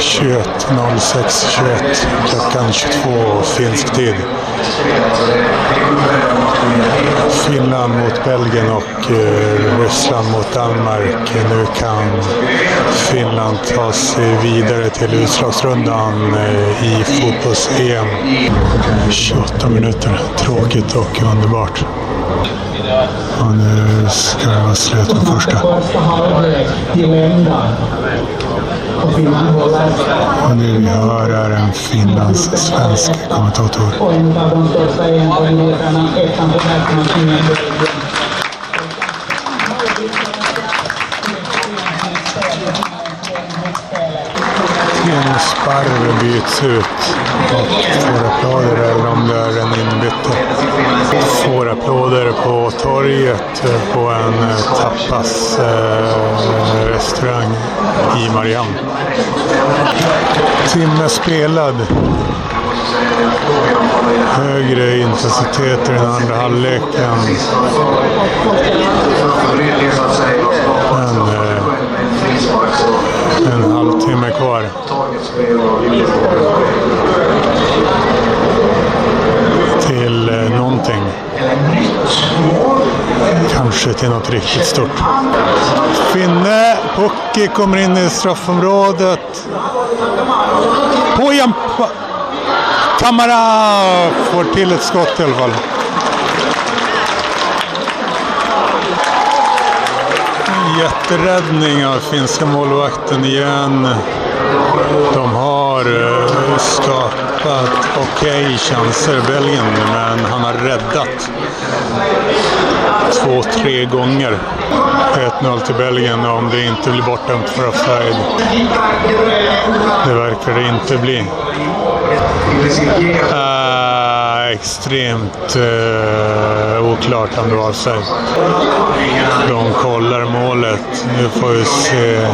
21.06.21 klockan 22 finsk tid. Finland mot Belgien och eh, Ryssland mot Danmark. Nu kan Finland ta sig vidare till utslagsrundan eh, i fotbolls-EM. 28 minuter. Tråkigt och underbart. Och nu ska det vara slut på första. Och nu vi hör är en finlandssvensk kommentator. Sparv byts ut mot får applåder eller om det är en inbytte. Får applåder på torget på en tapasrestaurang eh, eh i Marianne. Timme spelad. Högre intensitet i den andra halvleken. Men eh, en halvtimme kvar. Till eh, någonting. Kanske till något riktigt stort. Finne, Pocki kommer in i straffområdet. På! Kamara får till ett skott i alla fall. Jätteräddning av finska målvakten igen. De har eh, skapat okej okay chanser, Belgien, men han har räddat två, tre gånger. 1-0 till Belgien om det inte blir bortdömt för offside. Det verkar det inte bli. Äh, extremt äh, oklart om det var offside. De kollar målet. Nu får vi se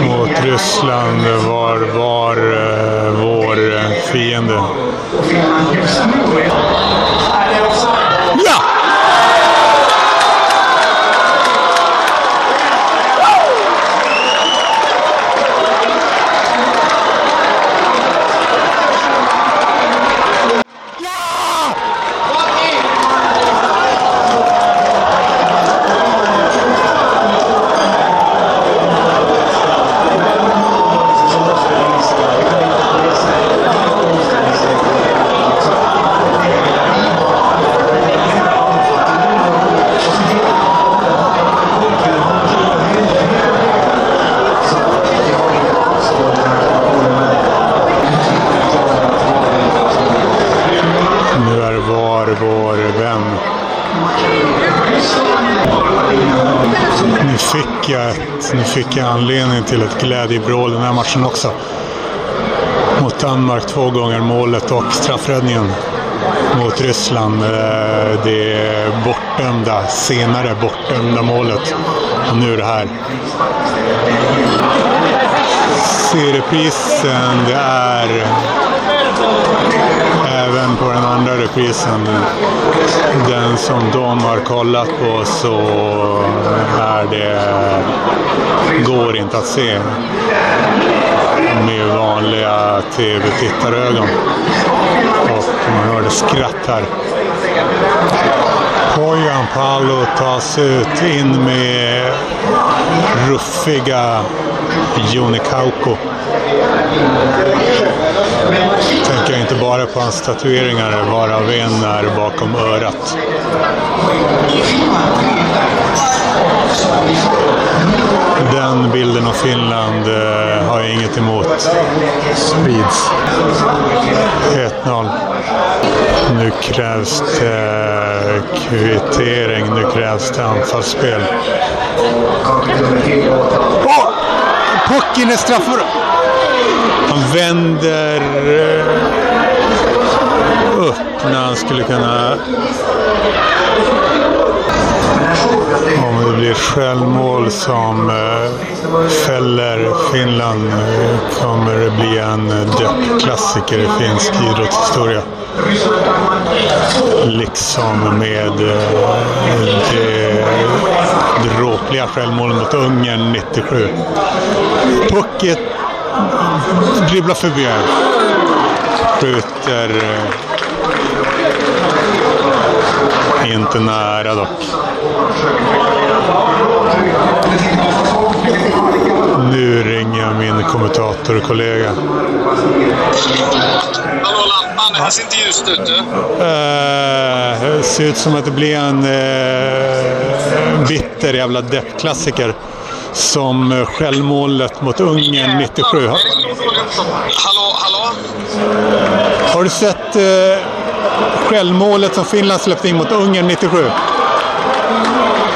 mot Ryssland var, var äh, vår eh, fiende. Ja! Fick jag, ett, nu fick jag anledning till ett glädjebrål den här matchen också. Mot Danmark två gånger målet och straffräddningen. Mot Ryssland eh, det bortdömda, senare bortdömda målet. Och nu är det här. Serieprisen, det är även på den andra reprisen, den som de har kollat på, så är det, går inte att se med vanliga tv-tittarögon. Och man hörde skratt här. Kojan, Palo tas ut in med ruffiga Joni Kauko. Tänker jag inte bara på hans tatueringar, varav en är bakom örat. Den bilden av Finland eh, har jag inget emot. Sprids. 1-0. Nu krävs det kvittering, nu krävs det anfallsspel. Oh! Pucken är straffområdet. Han vänder eh, upp när han skulle kunna... Om det blir självmål som eh, fäller Finland eh, kommer det bli en dödsklassiker i finsk idrottshistoria. Liksom med eh, det dråpliga självmålet mot Ungern 97. Pucket dribblar förbi här. Skjuter... Eh, inte nära dock. Nu ringer jag min kommentatorkollega. Hallå lampan, det här ser inte ljust ut du. Eh, ser ut som att det blir en eh, bitter jävla deppklassiker. Som självmålet mot Ungern 97. Har, Är det så dålig uppkoppling? Hallå, hallå? har du sett eh, självmålet som Finland släppte in mot Ungern 97?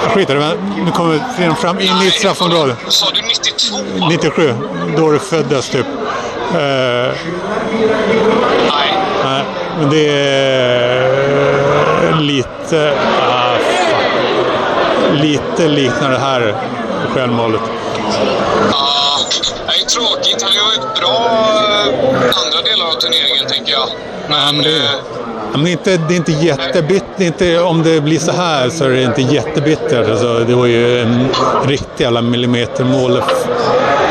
Jag skiter men nu kommer vi fram in i ett straffområde. Sa du 92? 97, då du föddes typ. Eh, Nej. Nej, men det är lite... Fan. lite liknar det här självmålet. Ja, det är tråkigt. Han gör ett bra eh, andra delar av turneringen, tänker jag. Ja, men eh, ja, men det, men inte, det är inte jättebittert. Inte, om det blir så här så är det inte jättebittert. Alltså, det var ju en riktig jävla millimetermål.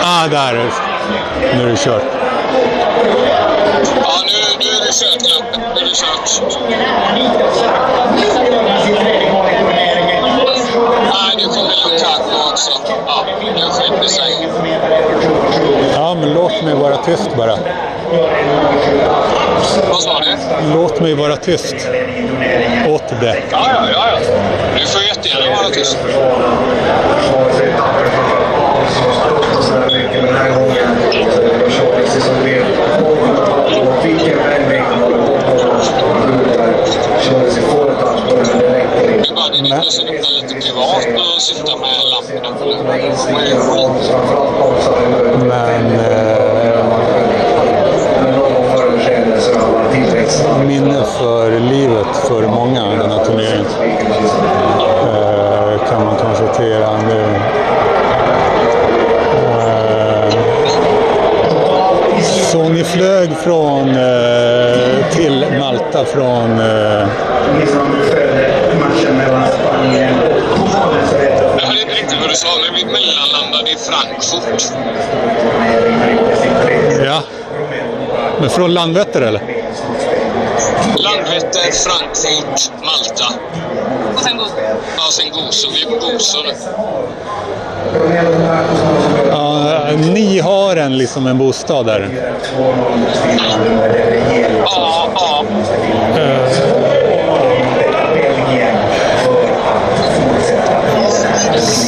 Ah, där! Nu är det kört. Ja, nu, nu är det kört, Nu är det kört. Nej, nu kommer Lukaku också. Ja, nu skärper sig. Ja, men låt mig vara tyst bara. Vad sa du? Låt mig vara tyst. Åt det. Ja, ja, ja. ja. Du får jättegärna vara tyst. Eh, Malta från eh, Jag hörde inte riktigt vad du sa, men vi mellanlandade i Frankfurt. ja. Men från Landvetter eller? Landvetter, Frankfurt, Malta. Och sen Gozo. Ja, sen Gozo. Vi är på Gozo nu. Ja, ni har en liksom en bostad där. Ja, ja.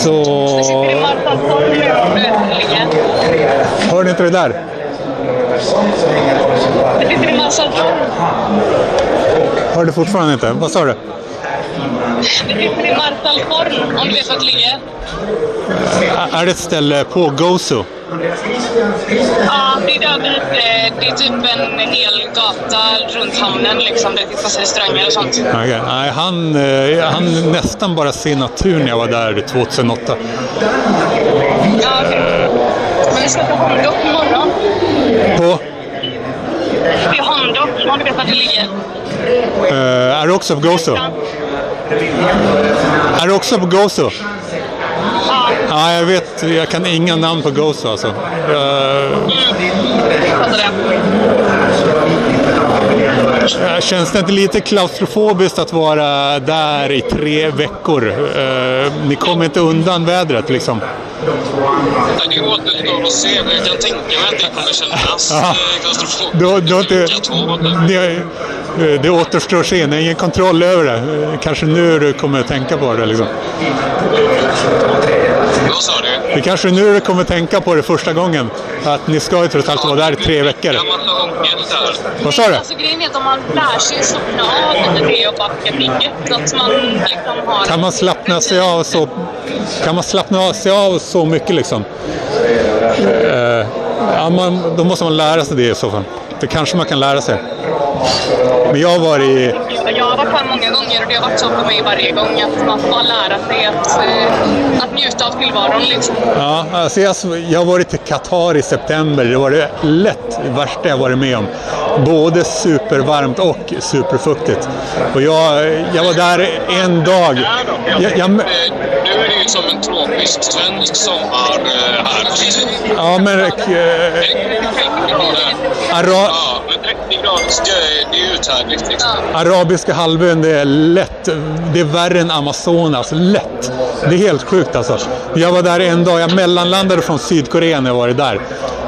Så... Sitter i Martalstorp nu äntligen. Hörde det sitter fortfarande inte. Vad sa du? Vi sitter i Martalstorp, om du vet vart det ligger. Är det ett ställe på Gozo? Ja, det är där ute. Det är typ en hel gata runt hamnen liksom. Det finns restauranger och sånt. Okej. Nej, han, eh, han nästan bara se natur när jag var där 2008. Ja, okej. Men vi ska till Hondock imorgon. På, Det är Hondock, om du vet vart det ligger. är det också på Gozo? Är det också på Gozo? Ja, Ja, jag vet. Jag kan inga namn på Gozo alltså. Eh, Mm eh, känns det inte lite klaustrofobiskt att vara där i tre veckor? Eh, ni kommer inte undan vädret liksom. Det återstår att se, men jag kan tänka mig att det kommer kännas eh, klaustrofobiskt. Vecka två, eller? det, det återstår att se. Ni har ingen kontroll över det. Kanske nu du kommer tänka på det. Liksom. Vad sa du? Det kanske är nu du kommer tänka på det första gången. Att ni ska ju trots allt vara där i tre veckor. Jag massa ångest där. Vad sa du? Alltså grejen är att om man lär sig slappna av lite det och backa bygget. Så att man liksom har... Kan man slappna sig av så, kan man slappna av sig av så mycket liksom? Eh, ja, man, då måste man lära sig det i så fall. Det kanske man kan lära sig. Men jag har varit... Jag har varit här många gånger och det har varit så för mig varje gång att man får bara lära sig att, eh, att njuta av tillvaron. Liksom. Ja, alltså jag, jag har varit i Qatar i september. Det var det lätt det värsta jag varit med om. Både supervarmt och superfuktigt. Och jag, jag var där en dag. Jag, jag, Nu är det ju som en tropisk svensk sommar eh, här. ja, men... eh, 30 grader. Ara, 30 grader, det är uthärdligt liksom. Arabiska halvön, det är lätt. Det är värre än Amazonas. Lätt. Det är helt sjukt alltså. Jag var där en dag. Jag mellanlandade från Sydkorea när jag var där.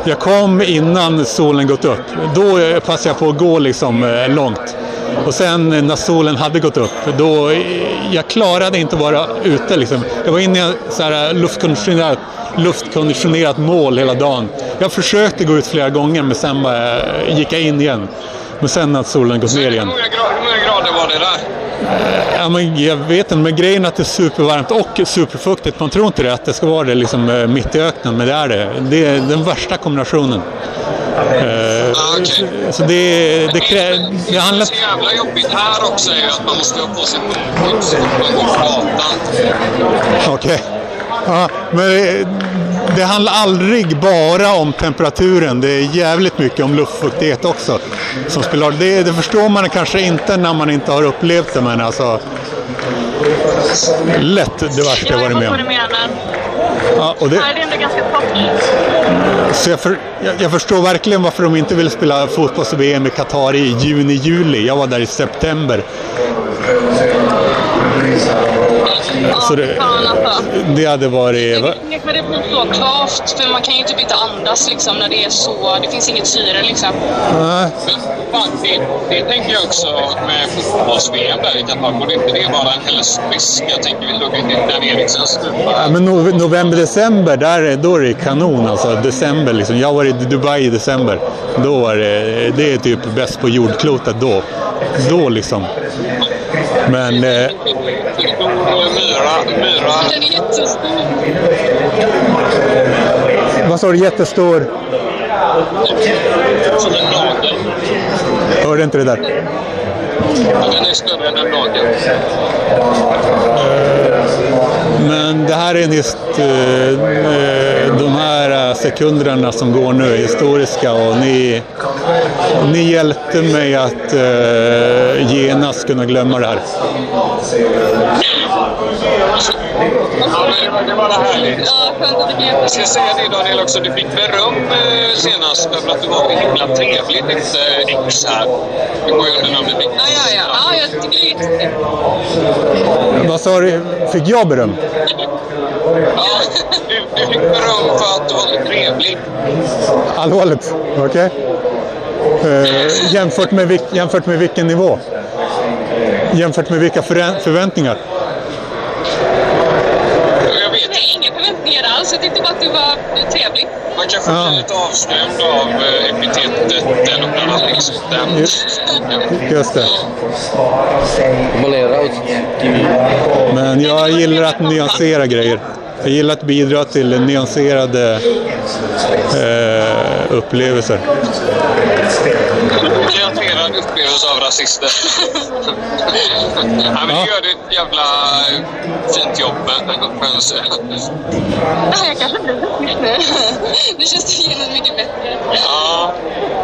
Jag kom innan solen gått upp. Då eh, passade jag på att gå liksom eh, långt. Och sen när solen hade gått upp, då... Jag klarade inte att vara ute liksom. Jag var inne i så här luftkonditionerat, luftkonditionerat mål hela dagen. Jag försökte gå ut flera gånger men sen bara gick jag in igen. Men sen när solen gått ner igen. hur många grader var det där? Ja, men jag vet inte, men grejen är att det är supervarmt och superfuktigt. Man tror inte det, att det ska vara det liksom, mitt i öknen, men det är det. Det är den värsta kombinationen. Eh, Ah, okej. så, så det, det, krä, det Det handlar... som är så jävla jobbigt här också är att man måste ha på sig när man går på gatan. Okej. Ja, men det, det handlar aldrig bara om temperaturen. Det är jävligt mycket om luftfuktighet också. Som spelar det, det förstår man kanske inte när man inte har upplevt det, men alltså... Lätt det värsta jag varit med vad om. du menar. Ja, och det, är det ändå ganska torrt. Så jag, för, jag, jag förstår verkligen varför de inte vill spela fotbolls-VM i Qatar i juni-juli. Jag var där i september. Så det, alltså. det hade varit... det blir så kvavt, för man kan ju typ inte andas liksom när det är så, det finns inget syre liksom. Nej, Men det, det tänker jag också med fotbolls-VM där i Qatar. Borde inte det vara en hälsorisk? Jag tänker vi ju Dan Eriksen. Ja, men no, november, december, där, är- då är det kanon alltså. December liksom. Jag var i Dubai i december. Då var det, det är typ bäst på jordklotet då. Då liksom. Men... Eh, Myra, myra. Den är jättestor. vad sa du? Jättestor? Som en nagel. Hörde inte det där. Den är större än en nagel. Men det här är hist, eh, eh, de här sekunderna som går nu historiska och ni, ni hjälpte mig att eh, genast kunna glömma det här. Ja, det var härligt. Ja, skönt att du kan Jag ska säga det Daniel också, du fick beröm eh, senast över att du var himla trevligt efter X här. Du går ju under namnet X. Ja, ja, ja. ja jag tycker det är jättekul. Vad sa du? Fick jag beröm? Ja, du, du fick beröm för att du var så trevlig. Allvarligt? Okej. Eh, jämfört, med, vilk- jämfört med vilken nivå? Jämfört med vilka förä- förväntningar? Jag vet Nej, inga förväntningar alls. Jag tyckte bara att du var trevlig. Man kan få Ja. bli lite avskrämd av eh, epitetet den och den. Liksom. Den. Just det. Men jag gillar att nyansera grejer. Jag gillar att bidra till nyanserade eh, upplevelser. Nyanserad upplevelse av rasister. ja, men du gör ett jävla eh, fint jobb, men får jag säga. Ja, jag kanske blir rasist nu. Nu känns det genast mycket bättre. Ja,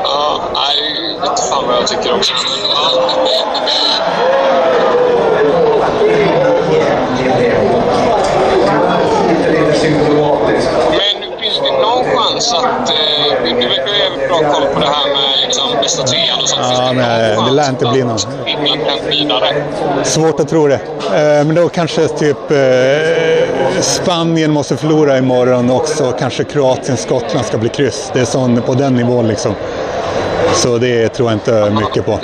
ja, nej, jag vet fan vad jag tycker också. Chans att... Eh, du verkar ju bra koll på det här med liksom, bästa trean och sånt. Ja, finns det men någon det lär inte bli någon. Kan vidare? Svårt att tro det. Eh, men då kanske typ eh, Spanien måste förlora imorgon också. Kanske Kroatien, Skottland ska bli kryss. Det är sån, på den nivån liksom. Så det tror jag inte mycket på.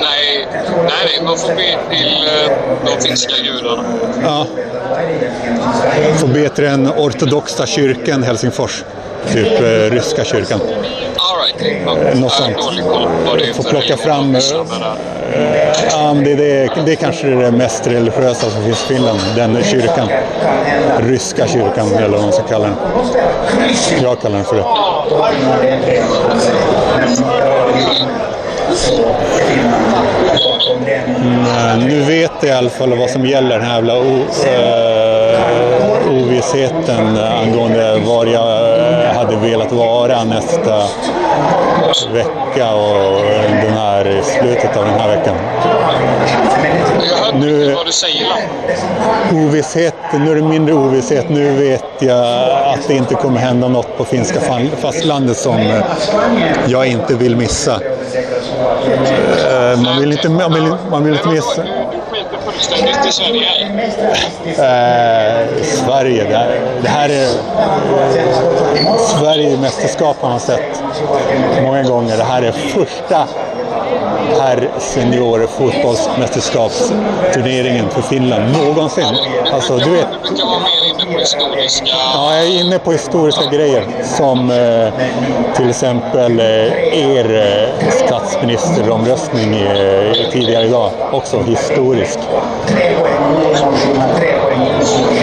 Nej, nej, man får be till eh, de finska gudarna. Ja. Får be till den ortodoxa kyrkan Helsingfors. Typ eh, ryska kyrkan. Ja, Något sånt. för plocka fram, eh. Ja, det, det, det är kanske det mest religiösa som finns i Finland. Den kyrkan. Ryska kyrkan, eller vad man ska kalla den. Jag kallar den för det. Mm, nu vet jag i alla fall vad som gäller, den här jävla eh, ovissheten angående var jag eh, hade velat vara nästa vecka och den här slutet av den här veckan. Jag Nu- inte vad du säger Lamm. Ovisshet, nu är det mindre ovisshet. Nu vet jag att det inte kommer hända något på finska fastlandet som jag inte vill missa. Eh, Man vill inte, man vill, man vill inte missa. Fullständigt i Sverige. Eh, Sverige, det här, det här är Sverige mästerskap har man sett många gånger. Det här är första herr senior fotbollsmästerskapsturneringen för Finland någonsin. Alltså, du vet, på historiska... Ja, jag är inne på historiska grejer som eh, till exempel eh, er eh, statsministeromröstning eh, tidigare idag. Också historisk.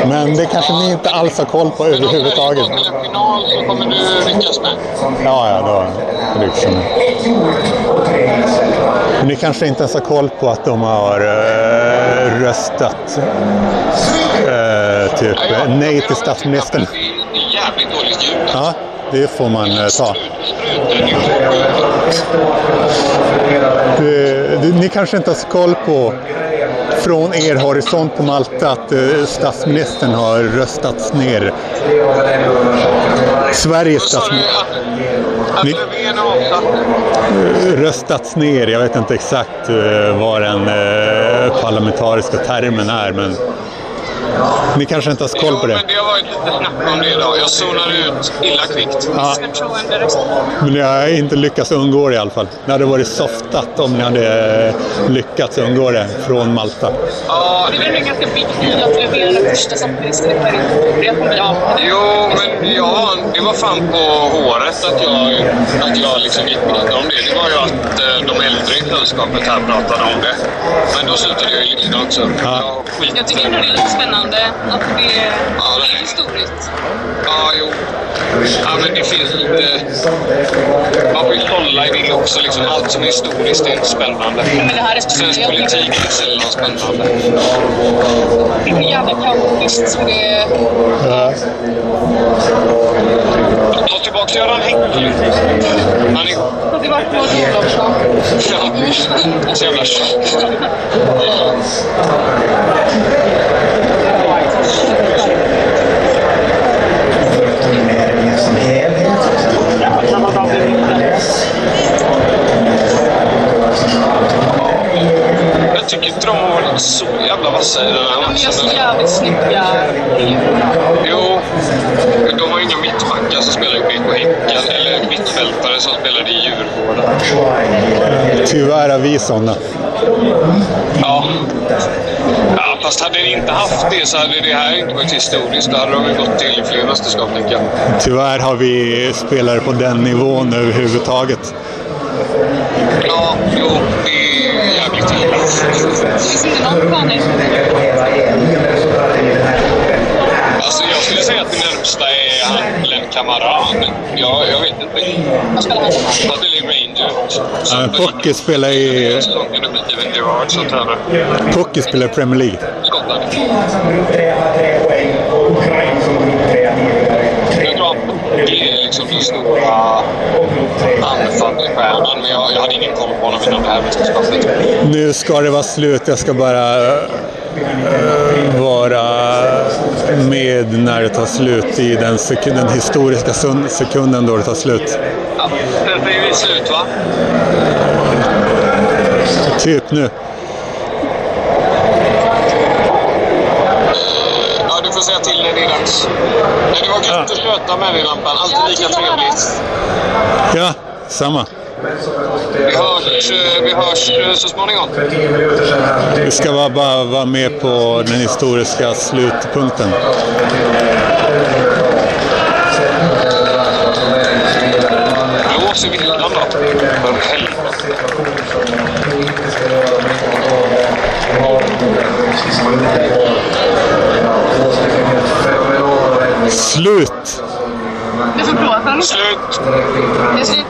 Men det kanske ni inte alls har koll på om överhuvudtaget. till en final så kommer du lyckas med. Ja, ja, då liksom. Ni kanske inte ens har koll på att de har eh, röstat eh, typ Ja, nej till statsministern. Det är jävligt dåligt ljud. Ja, det får man eh, ta. Är. Du, du, ni kanske inte har koll på från er horisont på Malta att eh, statsministern har röstats ner. Sveriges statsminister Ni- avsatt. röstats ner. Jag vet inte exakt eh, vad den eh, parlamentariska termen är, men ni kanske inte har koll Jo, på det. men det har varit lite snack om det idag. Jag zonade ut illa kvickt. Ja, men ni har inte lyckats undgå det i alla fall. Det hade varit softat om ni hade eh, lyckats undgå det från Malta. Ja, Det är väl en ganska big deal att Löfven är första i Sverige. Det kommer jag Jo, men ja, det var fan på håret att jag, att jag liksom gick med om det. Det var ju att eh, de äldre i sällskapet här pratade om det. Men då slutade jag ju lyssna också. Ja. Jag Jag tycker ändå det är lite spännande att det är, Ja, det historiskt. Ja, jo. Ja, men det finns lite... Man får ju kolla i det också. Liksom. Allt som är historiskt är inte spännande. Men det här är Svensk politik är sällan spännande. Det är jävla kaotiskt så det är... Ta tillbaka Göran Hägglund. Han är... Varit på Maud Olofsson? Ja, så jävla Jag tycker inte de har varit så jävla vassa i den här De gör så matchen. jävligt snygga Jo, de har inga mittbackar som spelar i BK Häcken eller mittfältare som spelade i Djurgården. Tyvärr är vi sådana. Ja. Ja, fast hade ni inte haft det så hade det här inte varit historiskt. Då hade de gått till fler mästerskap, tänker jag. Tyvärr har vi spelare på den nivån överhuvudtaget. Ja, jo, det är jävligt illa. Finns inte någon plan i Alltså, jag skulle säga att det närmsta är han Glenn Kamara. Jag, jag vet inte. Vad spelar han? Han spelar i Ja, Pocky spelar i, Pocky spelar i Premier League. Skottland. Jag tror att är liksom den stora anfallsstjärnan. Men jag, jag hade ingen koll på honom innan det här mästerskapet. Nu ska det vara slut. Jag ska bara eh, vara med när det tar slut i den, den historiska sun- sekunden då det tar slut. Ja, vi slut, va? Typ nu. Ja, du får säga till när det är dags. Men det var gött att köta med dig, Lampan. Alltid lika trevligt. Ja, samma. Vi hörs, eh, vi hörs eh, så småningom. Vi ska bara, bara vara med på den historiska slutpunkten. I villan då. För helvete. Slut! Du får blåsa. Slut! Det är slut.